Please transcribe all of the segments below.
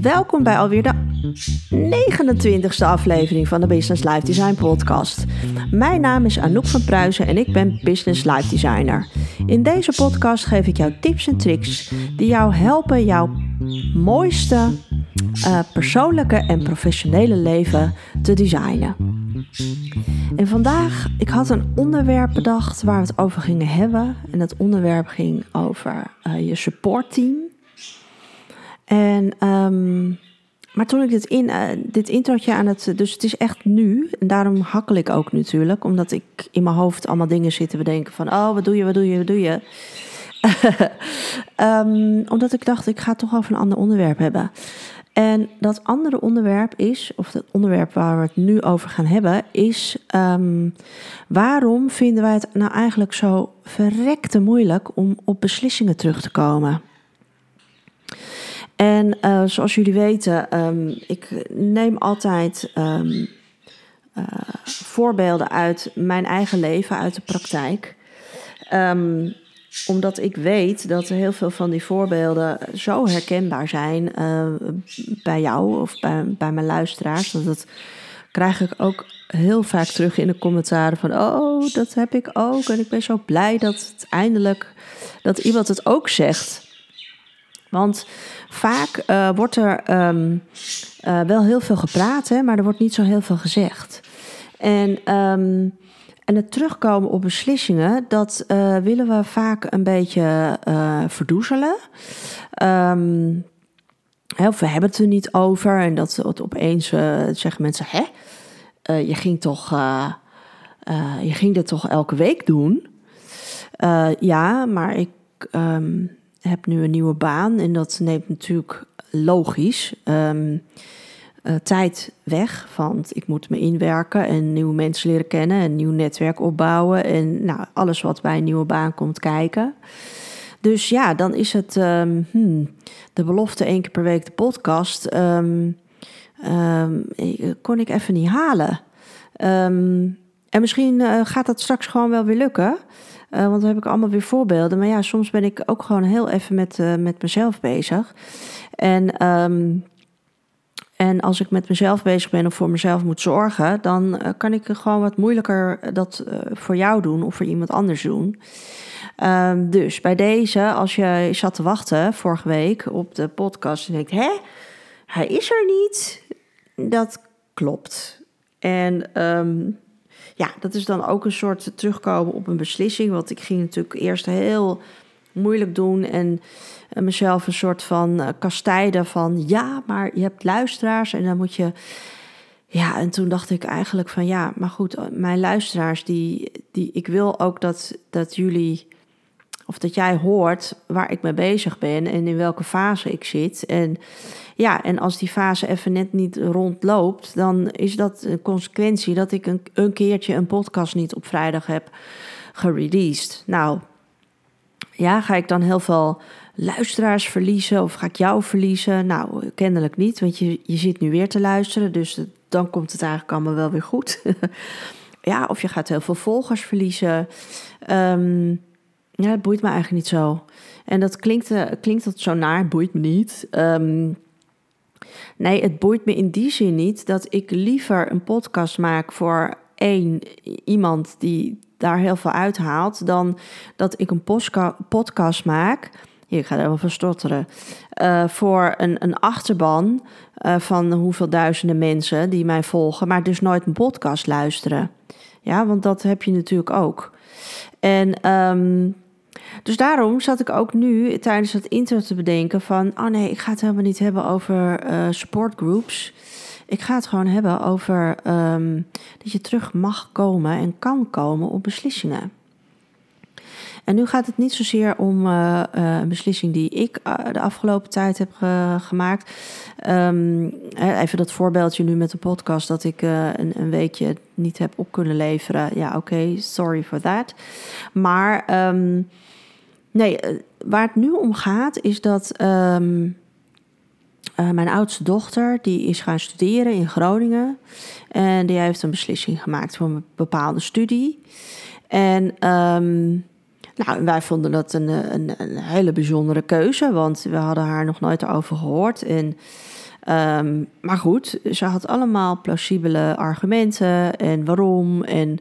Welkom bij alweer de 29e aflevering van de Business Life Design Podcast. Mijn naam is Anouk van Pruisen en ik ben Business Life Designer. In deze podcast geef ik jou tips en tricks die jou helpen jouw mooiste uh, persoonlijke en professionele leven te designen. En vandaag, ik had een onderwerp bedacht waar we het over gingen hebben. En dat onderwerp ging over uh, je supportteam. En, um, maar toen ik dit, in, uh, dit introotje aan het... Dus het is echt nu. En daarom hakkel ik ook natuurlijk. Omdat ik in mijn hoofd allemaal dingen zitten bedenken van... Oh, wat doe je, wat doe je, wat doe je? um, omdat ik dacht, ik ga toch over een ander onderwerp hebben. En dat andere onderwerp is, of het onderwerp waar we het nu over gaan hebben, is um, waarom vinden wij het nou eigenlijk zo verrekte moeilijk om op beslissingen terug te komen? En uh, zoals jullie weten, um, ik neem altijd um, uh, voorbeelden uit mijn eigen leven, uit de praktijk. Um, omdat ik weet dat heel veel van die voorbeelden zo herkenbaar zijn uh, bij jou of bij, bij mijn luisteraars. Dat, dat krijg ik ook heel vaak terug in de commentaren van... oh, dat heb ik ook en ik ben zo blij dat het eindelijk... dat iemand het ook zegt. Want vaak uh, wordt er um, uh, wel heel veel gepraat, hè, maar er wordt niet zo heel veel gezegd. En... Um, en het terugkomen op beslissingen, dat uh, willen we vaak een beetje verdoezelen. Um, of we hebben het er niet over. En dat opeens zeggen mensen: hè, je ging toch. je ging dit toch elke week doen? ja, maar ik heb nu een nieuwe baan en dat neemt natuurlijk logisch. Um, uh, tijd weg. Want ik moet me inwerken en nieuwe mensen leren kennen en nieuw netwerk opbouwen. En nou, alles wat bij een nieuwe baan komt kijken. Dus ja, dan is het um, hmm, de belofte één keer per week de podcast. Um, um, kon ik even niet halen. en misschien uh, gaat dat straks gewoon wel weer lukken. Uh, want dan heb ik allemaal weer voorbeelden. Maar ja, soms ben ik ook gewoon heel even met, uh, met mezelf bezig. En en als ik met mezelf bezig ben of voor mezelf moet zorgen, dan uh, kan ik gewoon wat moeilijker dat voor jou doen of voor iemand anders doen. Um, dus bij deze, als je zat te wachten vorige week op de podcast en denkt, hè, hij is er niet, dat klopt. En um, ja, dat is dan ook een soort terugkomen op een beslissing, want ik ging natuurlijk eerst heel moeilijk doen en mezelf een soort van uh, kastijden van ja, maar je hebt luisteraars en dan moet je. Ja, en toen dacht ik eigenlijk van ja, maar goed, mijn luisteraars, die, die, ik wil ook dat, dat jullie, of dat jij hoort waar ik mee bezig ben en in welke fase ik zit. En ja, en als die fase even net niet rondloopt, dan is dat een consequentie dat ik een, een keertje een podcast niet op vrijdag heb gereleased. Nou, ja, ga ik dan heel veel luisteraars verliezen of ga ik jou verliezen? Nou, kennelijk niet, want je, je zit nu weer te luisteren, dus dan komt het eigenlijk allemaal wel weer goed. ja, of je gaat heel veel volgers verliezen. Um, ja, boeit me eigenlijk niet zo. En dat klinkt, uh, klinkt dat zo naar, boeit me niet. Um, nee, het boeit me in die zin niet dat ik liever een podcast maak voor één iemand die daar heel veel uithaalt, dan dat ik een podcast maak hier, ik ga er wel van. Uh, voor een, een achterban uh, van hoeveel duizenden mensen die mij volgen, maar dus nooit een podcast luisteren. Ja, want dat heb je natuurlijk ook. En um, dus daarom zat ik ook nu tijdens het intro te bedenken van... oh nee, ik ga het helemaal niet hebben over uh, supportgroups. Ik ga het gewoon hebben over um, dat je terug mag komen en kan komen op beslissingen. En nu gaat het niet zozeer om uh, uh, een beslissing die ik de afgelopen tijd heb gemaakt. Um, even dat voorbeeldje nu met de podcast dat ik een, een, weekje niet heb op kunnen leveren. Ja, oké, sorry for that. Maar um, nee, waar het nu om gaat is dat um, mijn oudste dochter die is gaan studeren in Groningen en die heeft een beslissing gemaakt voor een bepaalde studie. En Nou, wij vonden dat een, een, een, hele bijzondere keuze, want we hadden haar nog nooit erover gehoord. En, ehm, maar goed, ze had allemaal plausibele argumenten en waarom en,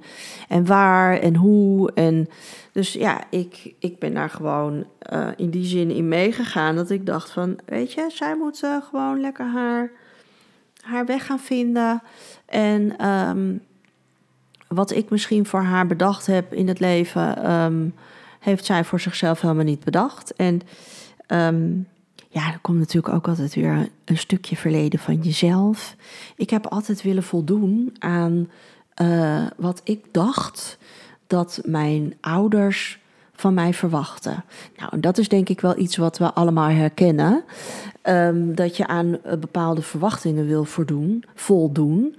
en waar en hoe. En dus ja, ik, ik ben daar gewoon uh, in die zin in meegegaan dat ik dacht van, weet je, zij moet uh, gewoon lekker haar, haar weg gaan vinden. En um, wat ik misschien voor haar bedacht heb in het leven, um, heeft zij voor zichzelf helemaal niet bedacht. En ja, er komt natuurlijk ook altijd weer een stukje verleden van jezelf. Ik heb altijd willen voldoen aan uh, wat ik dacht dat mijn ouders van mij verwachten. Nou, dat is denk ik wel iets wat we allemaal herkennen. Um, dat je aan bepaalde verwachtingen wil voldoen, voldoen.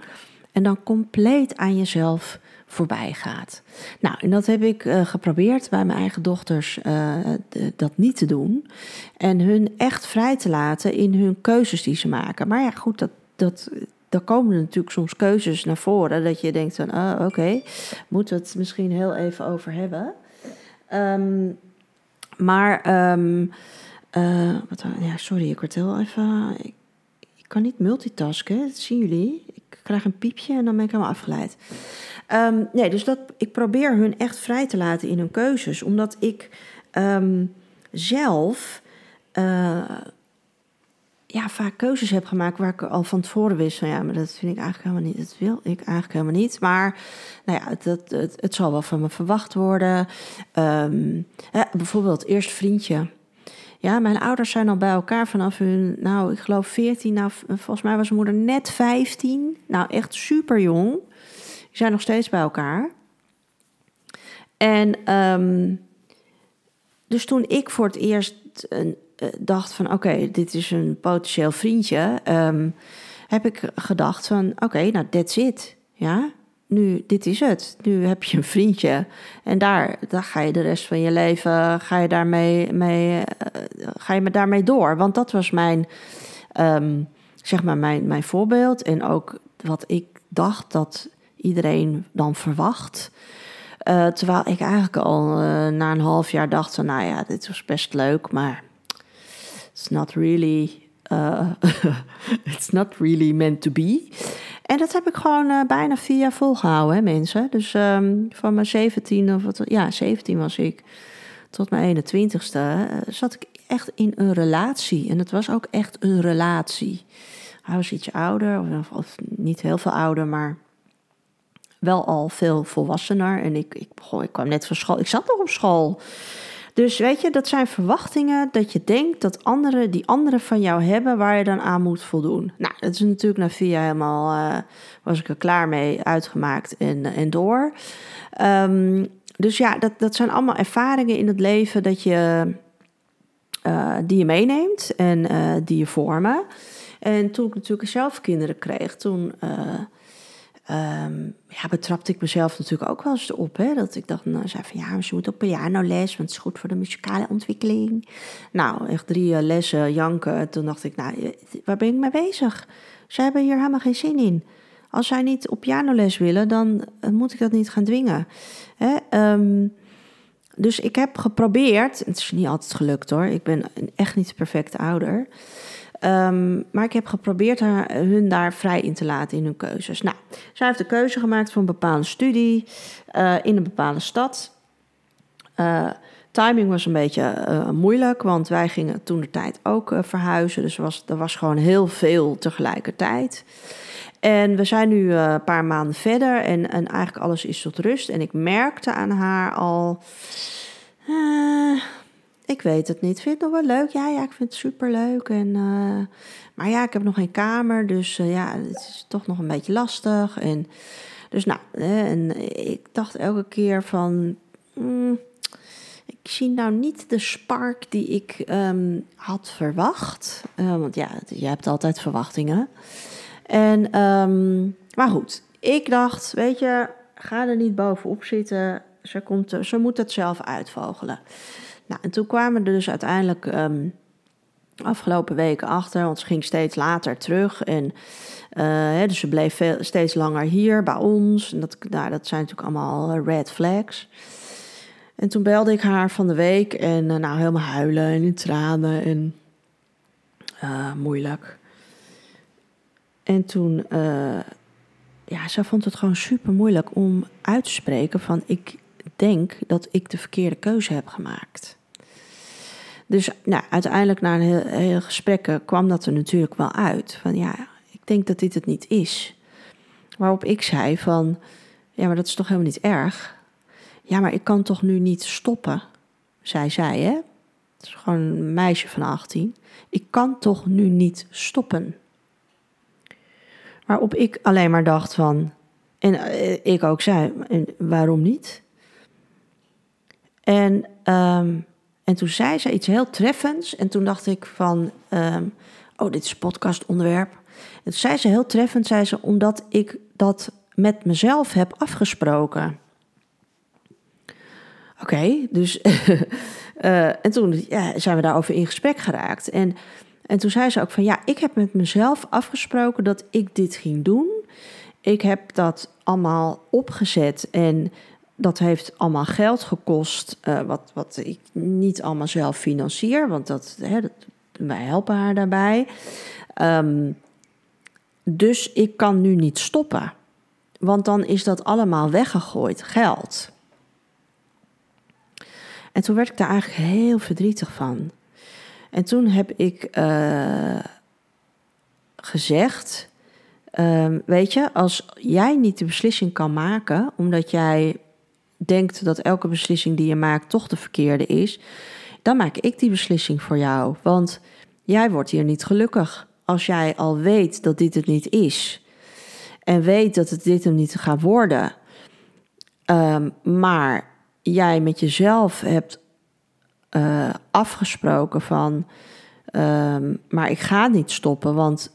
En dan compleet aan jezelf voorbij gaat. Nou, en dat heb ik uh, geprobeerd bij mijn eigen dochters uh, dat niet te doen. En hun echt vrij te laten in hun keuzes die ze maken. Maar ja, goed, dat, dat, dan komen er natuurlijk soms keuzes naar voren. Dat je denkt van, oh, oké, moeten we het misschien heel even over hebben. Um, maar, um, uh, wat, ja, sorry, ik word heel even... Ik, ik kan niet multitasken, dat zien jullie. Krijg een piepje en dan ben ik helemaal afgeleid. Um, nee, dus dat, ik probeer hun echt vrij te laten in hun keuzes. Omdat ik um, zelf uh, ja, vaak keuzes heb gemaakt waar ik al van tevoren wist van ja, maar dat vind ik eigenlijk helemaal niet. Dat wil ik eigenlijk helemaal niet. Maar nou ja, het, het, het, zal wel van me verwacht worden. Hè, bijvoorbeeld, eerst vriendje. Ja, mijn ouders zijn al bij elkaar vanaf hun, nou, ik geloof 14. Nou, volgens mij was mijn moeder net 15. Nou, echt super jong. Die zijn nog steeds bij elkaar. En um, dus toen ik voor het eerst een, uh, dacht van oké, dit is een potentieel vriendje, um, heb ik gedacht van oké, nou that's it. Ja, nu, dit is het. Nu heb je een vriendje. En daar, daar ga je de rest van je leven, ga je daarmee, mee, uh, ga je daarmee door. Want dat was mijn, um, zeg maar mijn, mijn voorbeeld. En ook wat ik dacht dat iedereen dan verwacht. Uh, terwijl ik eigenlijk al uh, na een half jaar dacht van, nou ja, dit was best leuk, maar it's not really, uh, it's not really meant to be. En dat heb ik gewoon bijna vier jaar volgehouden, hè, mensen. Dus um, van mijn 17 of wat, ja, 17 was ik tot mijn 21ste zat ik echt in een relatie. En het was ook echt een relatie. Hij was ietsje ouder, of, niet heel veel ouder, maar wel al veel volwassener. En ik, ik, ik kwam net van school. Ik zat nog op school. Dus weet je, dat zijn verwachtingen dat je denkt dat anderen, die anderen van jou hebben, waar je dan aan moet voldoen. Nou, dat is natuurlijk na vier jaar helemaal, uh, was ik er klaar mee, uitgemaakt en, en door. Um, dus ja, dat, dat zijn allemaal ervaringen in het leven dat je, uh, die je meeneemt en die je vormen. En toen ik natuurlijk zelf kinderen kreeg, toen Um, ja, betrapte ik mezelf natuurlijk ook wel eens op. Hè? Dat ik dacht, nou, zei van ja, je moet op pianoles, want het is goed voor de muzikale ontwikkeling. Nou, echt drie uh, lessen janken. Toen dacht ik, nou, waar ben ik mee bezig? Ze hebben hier helemaal geen zin in. Als zij niet op pianoles willen, dan uh, moet ik dat niet gaan dwingen. Hè? Um, dus ik heb geprobeerd, het is niet altijd gelukt hoor, ik ben echt niet perfect ouder. Um, maar ik heb geprobeerd haar, hun daar vrij in te laten in hun keuzes. Nou, zij heeft de keuze gemaakt voor een bepaalde studie uh, in een bepaalde stad. Uh, timing was een beetje uh, moeilijk, want wij gingen toen de tijd ook verhuizen. Dus was, er was gewoon heel veel tegelijkertijd. En we zijn nu een paar maanden verder en, en eigenlijk alles is tot rust. En ik merkte aan haar al ik weet het niet. Vind je het nog wel leuk? Ja, ja, ik vind het super leuk. En, uh, maar ja, ik heb nog geen kamer, dus uh, ja, het is toch nog een beetje lastig. En, dus nou, en ik dacht elke keer van. Mm, ik zie nou niet de spark die ik um, had verwacht. Want ja, je hebt altijd verwachtingen. En, um, maar goed, ik dacht, weet je, ga er niet bovenop zitten. Ze, komt, ze moet het zelf uitvogelen. Nou, en toen kwamen er dus uiteindelijk um, afgelopen weken achter, want ze ging steeds later terug. En uh, dus ze bleef steeds langer hier bij ons. En dat, nou, dat zijn natuurlijk allemaal red flags. En toen belde ik haar van de week en uh, nou helemaal huilen en in tranen en moeilijk. En toen, ja, ze vond het gewoon super moeilijk om uit te spreken van ik denk dat ik de verkeerde keuze heb gemaakt. Dus nou, uiteindelijk na een heel, heel gesprek kwam dat er natuurlijk wel uit. Van ja, ik denk dat dit het niet is. Waarop ik zei van, ja, maar dat is toch helemaal niet erg? Ja, maar ik kan toch nu niet stoppen? Zij zei, hè? Het is gewoon een meisje van 18. Ik kan toch nu niet stoppen? Waarop ik alleen maar dacht van, en uh, ik ook zei, waarom niet? En, um, en toen zei ze iets heel treffends. En toen dacht ik van, um, oh, dit is podcastonderwerp. En zei ze heel treffend, zei ze, omdat ik dat met mezelf heb afgesproken. Oké, dus. uh, en toen ja, zijn we daarover in gesprek geraakt. En, en toen zei ze ook van ja, ik heb met mezelf afgesproken dat ik dit ging doen. Ik heb dat allemaal opgezet en dat heeft allemaal geld gekost, uh, wat, wat ik niet allemaal zelf financier, want dat, hè, dat wij helpen haar daarbij. Um, dus ik kan nu niet stoppen, want dan is dat allemaal weggegooid geld. En toen werd ik daar eigenlijk heel verdrietig van. En toen heb ik uh, gezegd: uh, Weet je, als jij niet de beslissing kan maken, omdat jij denkt dat elke beslissing die je maakt toch de verkeerde is, dan maak ik die beslissing voor jou. Want jij wordt hier niet gelukkig als jij al weet dat dit het niet is. En weet dat het dit hem niet gaat worden. Um, maar jij met jezelf hebt uh, afgesproken van. Um, maar ik ga niet stoppen, want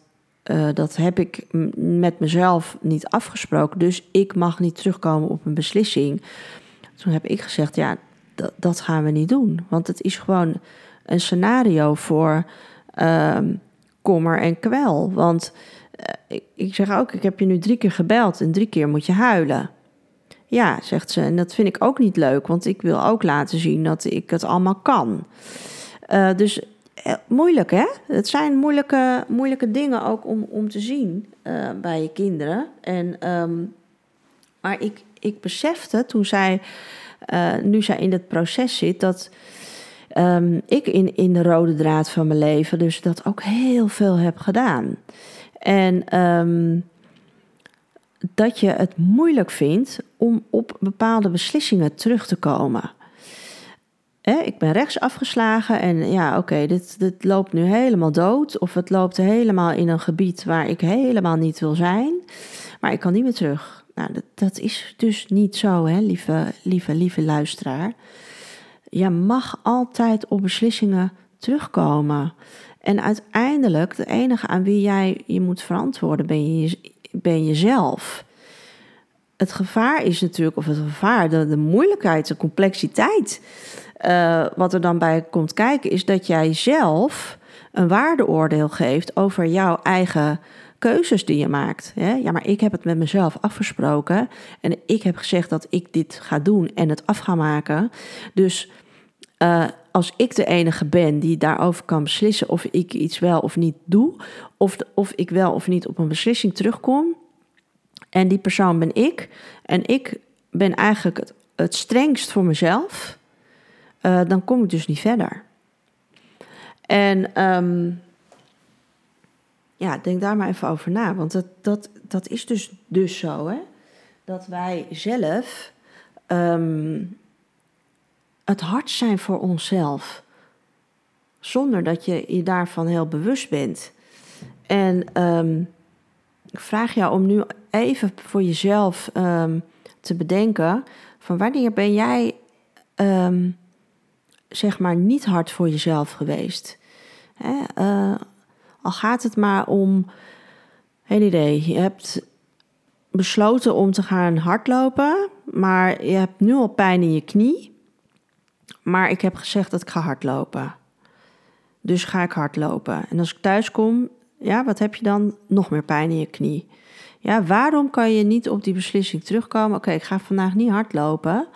uh, dat heb ik met mezelf niet afgesproken. Dus ik mag niet terugkomen op een beslissing. Toen heb ik gezegd: ja, dat, gaan we niet doen. Want het is gewoon een scenario voor. Um, kommer en kwel. Want uh, ik, zeg ook, ik heb je nu drie keer gebeld en drie keer moet je huilen. Ja, zegt ze, en dat vind ik ook niet leuk, want ik wil ook laten zien dat ik het allemaal kan. Uh, dus uh, moeilijk, hè? Het zijn moeilijke, moeilijke dingen ook om, om te zien bij je kinderen. En, um, maar ik, ik besefte toen zij, nu zij in het proces zit, dat um, ik in, in de rode draad van mijn leven dus dat ook heel veel heb gedaan. En um, dat je het moeilijk vindt om op bepaalde beslissingen terug te komen. Ik ben rechts afgeslagen en ja, oké, dit, dit loopt nu helemaal dood. Of het loopt helemaal in een gebied waar ik helemaal niet wil zijn. Maar ik kan niet meer terug. Nou, dat, dat is dus niet zo, hè, lieve, lieve, lieve luisteraar je mag altijd op beslissingen terugkomen. En uiteindelijk, de enige aan wie jij je moet verantwoorden, ben, je, ben jezelf. Het gevaar is natuurlijk, of het gevaar, de, de moeilijkheid, de complexiteit. Uh, wat er dan bij komt kijken, is dat jij zelf een waardeoordeel geeft over jouw eigen keuzes die je maakt. Ja, maar ik heb het met mezelf afgesproken en ik heb gezegd dat ik dit ga doen en het af ga maken. Dus uh, als ik de enige ben die daarover kan beslissen of ik iets wel of niet doe, of, of ik wel of niet op een beslissing terugkom, en die persoon ben ik, en ik ben eigenlijk het strengst voor mezelf, uh, dan kom ik dus niet verder. En um, ja, denk daar maar even over na, want dat, dat, dat is dus, dus zo, hè? dat wij zelf um, het hart zijn voor onszelf. Zonder dat je je daarvan heel bewust bent. En um, ik vraag jou om nu even voor jezelf te bedenken: van wanneer ben jij, zeg maar, niet hard voor jezelf geweest? Hè? Uh, al gaat het maar om, geen idee, je hebt besloten om te gaan hardlopen, maar je hebt nu al pijn in je knie. Maar ik heb gezegd dat ik ga hardlopen. Dus ga ik hardlopen. En als ik thuis kom, ja, wat heb je dan? Nog meer pijn in je knie. Ja, waarom kan je niet op die beslissing terugkomen? Oké, ik ga vandaag niet hardlopen,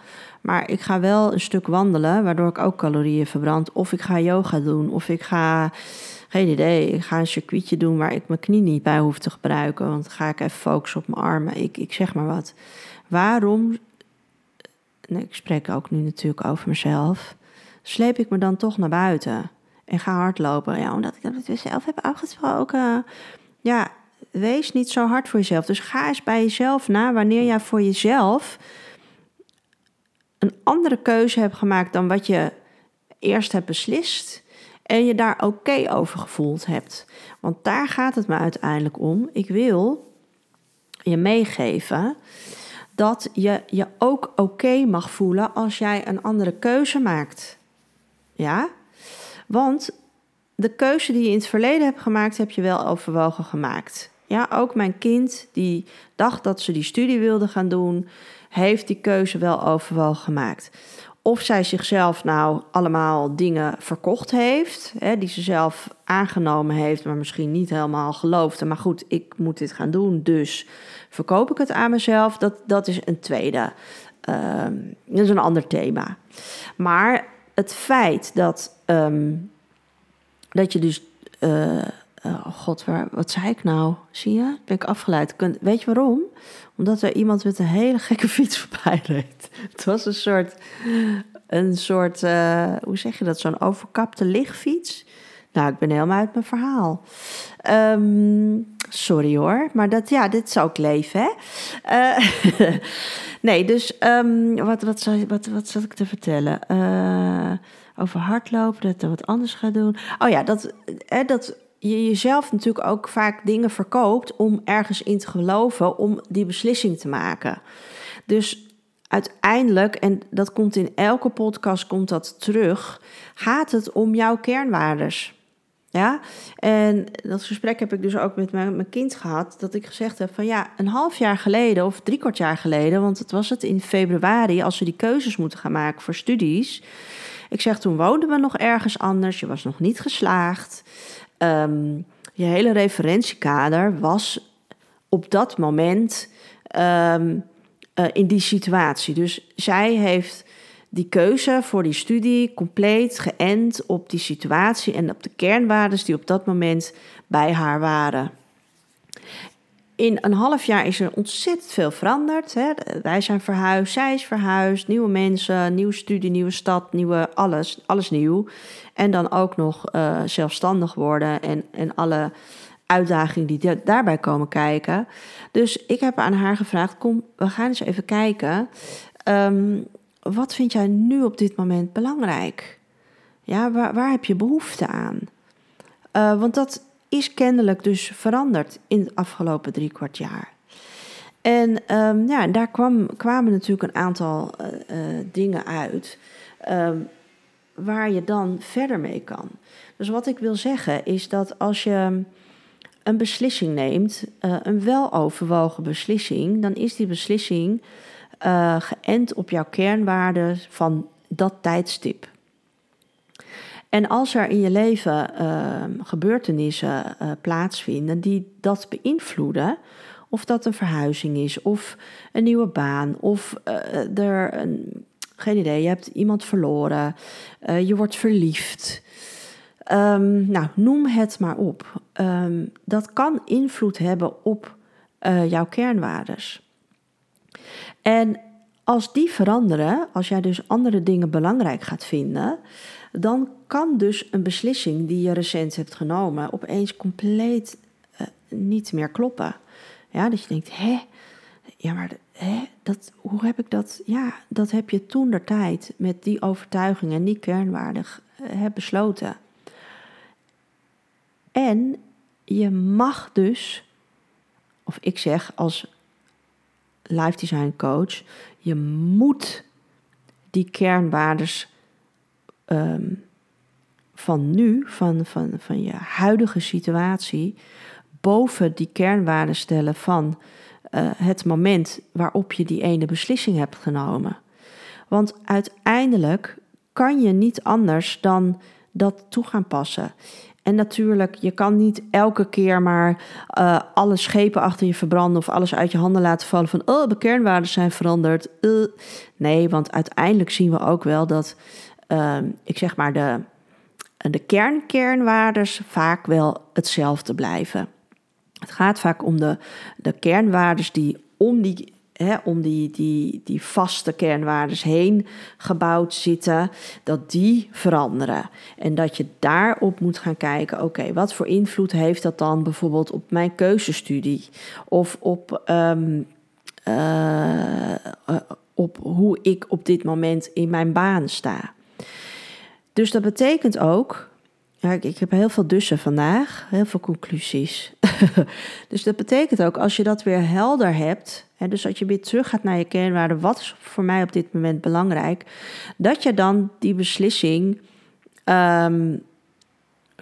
maar ik ga wel een stuk wandelen, waardoor ik ook calorieën verbrand. Of ik ga yoga doen, of ik ga, geen idee, ik ga een circuitje doen waar ik mijn knie niet bij hoef te gebruiken. Want dan ga ik even focussen op mijn armen. Ik, ik zeg maar wat. Waarom, ik spreek ook nu natuurlijk over mezelf, sleep ik me dan toch naar buiten en ga hardlopen? Ja, omdat ik dat dus zelf heb afgesproken. Ja, wees niet zo hard voor jezelf. Dus ga eens bij jezelf na wanneer jij voor jezelf een andere keuze hebt gemaakt dan wat je eerst hebt beslist en je daar oké over gevoeld hebt. Want daar gaat het me uiteindelijk om. Ik wil je meegeven dat je je ook oké mag voelen als jij een andere keuze maakt. Ja? Want de keuze die je in het verleden hebt gemaakt, heb je wel overwogen gemaakt. Ja, ook mijn kind die dacht dat ze die studie wilde gaan doen, heeft die keuze wel overwogen gemaakt. Of zij zichzelf nou allemaal dingen verkocht heeft, hè, die ze zelf aangenomen heeft, maar misschien niet helemaal geloofde. Maar goed, ik moet dit gaan doen, dus verkoop ik het aan mezelf. Dat, dat is een tweede, uh, dat is een ander thema. Maar het feit dat, um, dat je dus uh, oh god, wat zei ik nou? Zie je? Ben ik afgeleid. Weet je waarom? Omdat er iemand met een hele gekke fiets voorbij reed. Het was een soort, een soort uh, hoe zeg je dat? Zo'n overkapte lichtfiets. Nou, ik ben helemaal uit mijn verhaal. Um, sorry hoor, maar dat, ja, dit is ook leven, hè? Uh, nee, dus um, wat, wat, wat, wat zat ik te vertellen? Uh, over hardlopen, dat er wat anders gaat doen. Oh ja, dat, hè, dat je jezelf natuurlijk ook vaak dingen verkoopt om ergens in te geloven, om die beslissing te maken. Dus uiteindelijk, en dat komt in elke podcast komt dat terug, gaat het om jouw kernwaardes. Ja, en dat gesprek heb ik dus ook met mijn, mijn kind gehad. Dat ik gezegd heb van ja, een half jaar geleden of drie kwart jaar geleden, want het was het in februari, als we die keuzes moeten gaan maken voor studies. Ik zeg, toen woonden we nog ergens anders, je was nog niet geslaagd. Um, je hele referentiekader was op dat moment um, uh, in die situatie. Dus zij heeft die keuze voor die studie compleet geënt op die situatie en op de kernwaarden die op dat moment bij haar waren. In een half jaar is er ontzettend veel veranderd. Hè. Wij zijn verhuisd, zij is verhuisd, nieuwe mensen, nieuwe studie, nieuwe stad, nieuwe alles, alles nieuw. En dan ook nog uh, zelfstandig worden en, en alle uitdagingen die daarbij komen kijken. Dus ik heb aan haar gevraagd: kom, we gaan eens even kijken. Um, wat vind jij nu op dit moment belangrijk? Ja, waar, waar heb je behoefte aan? Uh, want dat is kennelijk dus veranderd in het afgelopen drie kwart jaar. En um, ja, daar kwam, kwamen natuurlijk een aantal uh, uh, dingen uit. Um, waar je dan verder mee kan. Dus wat ik wil zeggen is dat als je een beslissing neemt, uh, een weloverwogen beslissing, dan is die beslissing geënt op jouw kernwaarden van dat tijdstip. En als er in je leven uh, gebeurtenissen uh, plaatsvinden die dat beïnvloeden, of dat een verhuizing is, of een nieuwe baan, of er een geen idee. Je hebt iemand verloren. Uh, je wordt verliefd. Um, nou, noem het maar op. Um, dat kan invloed hebben op jouw kernwaardes. En als die veranderen, als jij dus andere dingen belangrijk gaat vinden, dan kan dus een beslissing die je recent hebt genomen opeens compleet uh, niet meer kloppen. Ja, dat je denkt, hè, ja, maar hè, dat, hoe heb ik dat? Ja, dat heb je toen der tijd met die overtuiging en die kernwaardig uh, besloten. En je mag dus, of ik zeg als life design coach, je moet die kernwaardes um, van nu, van, van, van je huidige situatie, boven die kernwaarden stellen van uh, het moment waarop je die ene beslissing hebt genomen. Want uiteindelijk kan je niet anders dan dat toe gaan passen. En natuurlijk, je kan niet elke keer maar uh, alle schepen achter je verbranden of alles uit je handen laten vallen van, oh, de kernwaarden zijn veranderd. Uh. Nee, want uiteindelijk zien we ook wel dat, uh, ik zeg maar, de, de kernkernwaardes vaak wel hetzelfde blijven. Het gaat vaak om de, de kernwaardes die om die om die, die, die vaste kernwaardes heen gebouwd zitten, dat die veranderen. En dat je daarop moet gaan kijken, oké, wat voor invloed heeft dat dan bijvoorbeeld op mijn keuzestudie? Of op, ehm, eh, op hoe ik op dit moment in mijn baan sta. Dus dat betekent ook ik, heb heel veel dussen vandaag, heel veel conclusies. dus dat betekent ook, als je dat weer helder hebt, hè, dus als je weer terug gaat naar je kernwaarden, wat is voor mij op dit moment belangrijk, dat je dan die beslissing um,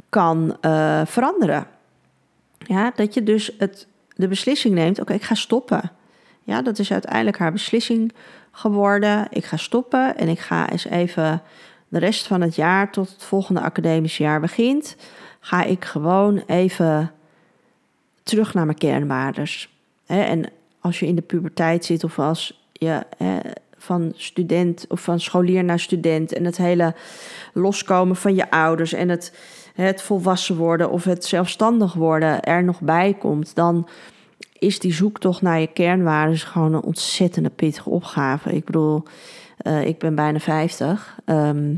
kan uh, veranderen. Ja, dat je dus het, de beslissing neemt, oké, ik ga stoppen. Ja, dat is uiteindelijk haar beslissing geworden. Ik ga stoppen en ik ga eens even de rest van het jaar tot het volgende academische jaar begint, ga ik gewoon even terug naar mijn kernwaardes. En als je in de puberteit zit of als je van student of van scholier naar student en het hele loskomen van je ouders en het, het volwassen worden of het zelfstandig worden er nog bij komt, dan is die zoektocht naar je kernwaarden gewoon een ontzettende pittige opgave. Ik bedoel, uh, ik ben bijna 50. Um, ehm,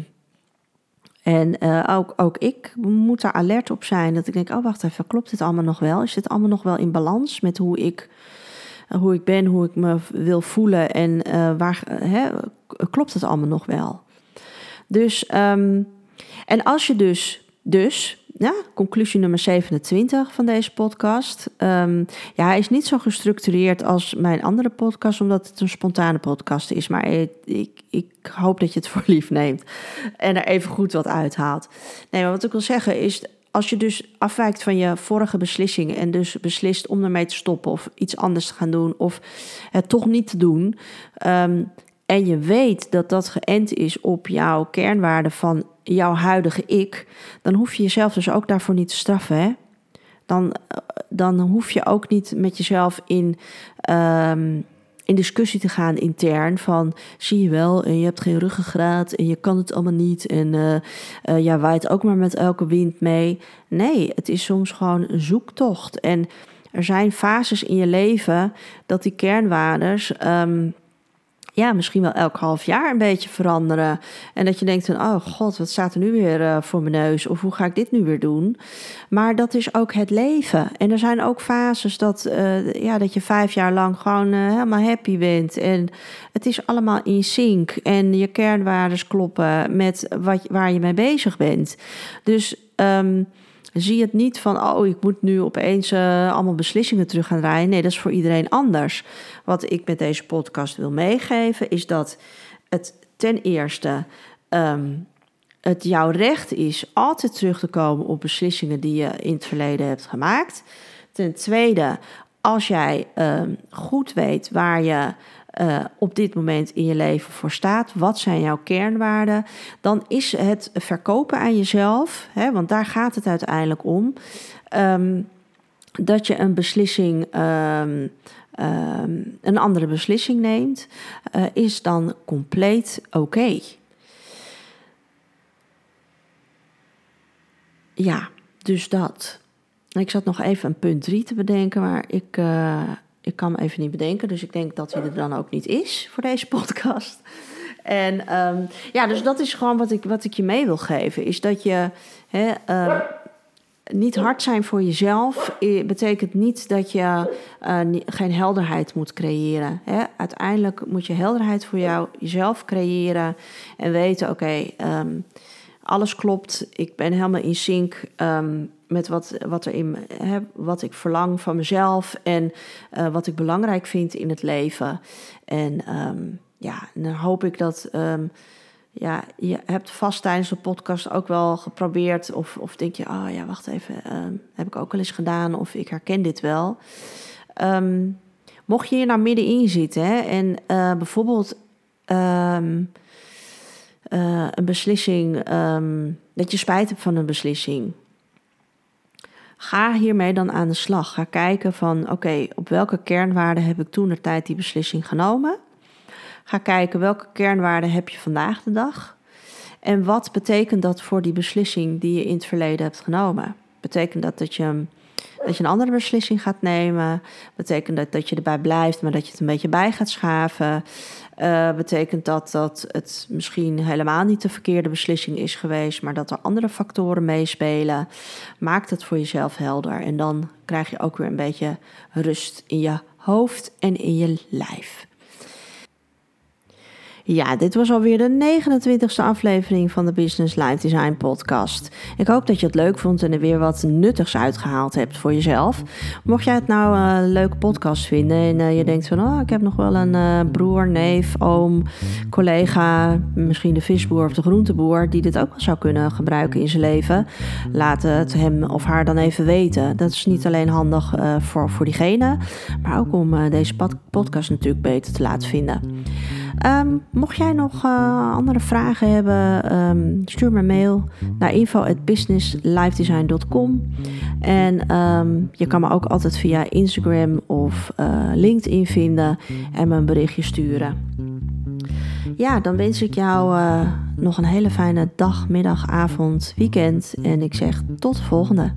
en uh, ook, ook ik moet daar alert op zijn. Dat ik denk, oh wacht even, klopt dit allemaal nog wel? Is dit allemaal nog wel in balans met hoe ik, uh, hoe ik ben, hoe ik me wil voelen? En waar, hè, klopt het allemaal nog wel? Dus, um, en als je dus, dus ja, conclusie nummer 27 van deze podcast. Um, ja, hij is niet zo gestructureerd als mijn andere podcast, omdat het een spontane podcast is. Maar ik, ik, hoop dat je het voor lief neemt en er even goed wat uithaalt. Nee, maar wat ik wil zeggen is, als je dus afwijkt van je vorige beslissing en dus beslist om ermee te stoppen of iets anders te gaan doen of het toch niet te doen. Um, en je weet dat dat geënt is op jouw kernwaarde van jouw huidige ik, dan hoef je jezelf dus ook daarvoor niet te straffen. Hè? Dan, eh, dan hoef je ook niet met jezelf in, um, in discussie te gaan intern van zie je wel en je hebt geen ruggengraat en je kan het allemaal niet en uh, uh, ja, waait ook maar met elke wind mee. Nee, het is soms gewoon een zoektocht en er zijn fases in je leven dat die kernwaardes um, ja, misschien wel elk half jaar een beetje veranderen. En dat je denkt van, oh god, wat staat er nu weer uh, voor mijn neus? Of hoe ga ik dit nu weer doen? Maar dat is ook het leven. En er zijn ook fases dat, uh, ja, dat je vijf jaar lang gewoon uh, helemaal happy bent. En het is allemaal in sync. En je kernwaardes kloppen met wat, waar je mee bezig bent. Dus... Um, zie het niet van, oh, ik moet nu opeens uh, allemaal beslissingen terug gaan draaien. Nee, dat is voor iedereen anders. Wat ik met deze podcast wil meegeven, is dat het ten eerste um, het jouw recht is altijd terug te komen op beslissingen die je in het verleden hebt gemaakt. Ten tweede, als jij um, goed weet waar je uh, op dit moment in je leven voor staat. Wat zijn jouw kernwaarden? Dan is het verkopen aan jezelf, hè, want daar gaat het uiteindelijk om. Um, dat je een beslissing, um, um, een andere beslissing neemt, uh, is dan compleet oké. Ja, dus dat. Ik zat nog even een punt 3 te bedenken, maar ik, uh, ik kan me even niet bedenken. Dus ik denk dat hij er dan ook niet is voor deze podcast. En um, ja, dus dat is gewoon wat ik, wat ik je mee wil geven. Is dat je hè, uh, niet hard zijn voor jezelf betekent niet dat je uh, geen helderheid moet creëren. Hè? Uiteindelijk moet je helderheid voor jou, jezelf creëren en weten: oké, um, alles klopt, ik ben helemaal in sync. Met wat, wat, er in, hè, wat ik verlang van mezelf en uh, wat ik belangrijk vind in het leven. En um, ja, dan hoop ik dat. Um, ja, je hebt vast tijdens de podcast ook wel geprobeerd, of, of denk je, oh ja, wacht even, um, heb ik ook wel eens gedaan, of ik herken dit wel. Mocht je hier nou middenin zitten hè, en uh, bijvoorbeeld uh, een beslissing, dat je spijt hebt van een beslissing, Ga hiermee dan aan de slag. Ga kijken van oké, op welke kernwaarden heb ik toen de tijd die beslissing genomen? Ga kijken welke kernwaarden heb je vandaag de dag? En wat betekent dat voor die beslissing die je in het verleden hebt genomen? Betekent dat dat je, dat je een andere beslissing gaat nemen? Betekent dat dat je erbij blijft, maar dat je het een beetje bij gaat schaven? Uh, betekent dat dat het misschien helemaal niet de verkeerde beslissing is geweest, maar dat er andere factoren meespelen? Maak het voor jezelf helder en dan krijg je ook weer een beetje rust in je hoofd en in je lijf. Ja, dit was alweer de 29e aflevering van de Business Life Design podcast. Ik hoop dat je het leuk vond en er weer wat nuttigs uitgehaald hebt voor jezelf. Mocht jij het nou een leuke podcast vinden en uh, je denkt van... oh, ik heb nog wel een uh, broer, neef, oom, collega... misschien de visboer of de groenteboer... die dit ook wel zou kunnen gebruiken in zijn leven... laat het hem of haar dan even weten. Dat is niet alleen handig voor, voor diegene... maar ook om deze podcast natuurlijk beter te laten vinden. Um, mocht jij nog uh, andere vragen hebben, um, stuur me een mail naar info.businesslifedesign.com. En um, je kan me ook altijd via Instagram of uh, LinkedIn vinden en me een berichtje sturen. Ja, dan wens ik jou uh, nog een hele fijne dag, middag, avond, weekend. En ik zeg tot de volgende.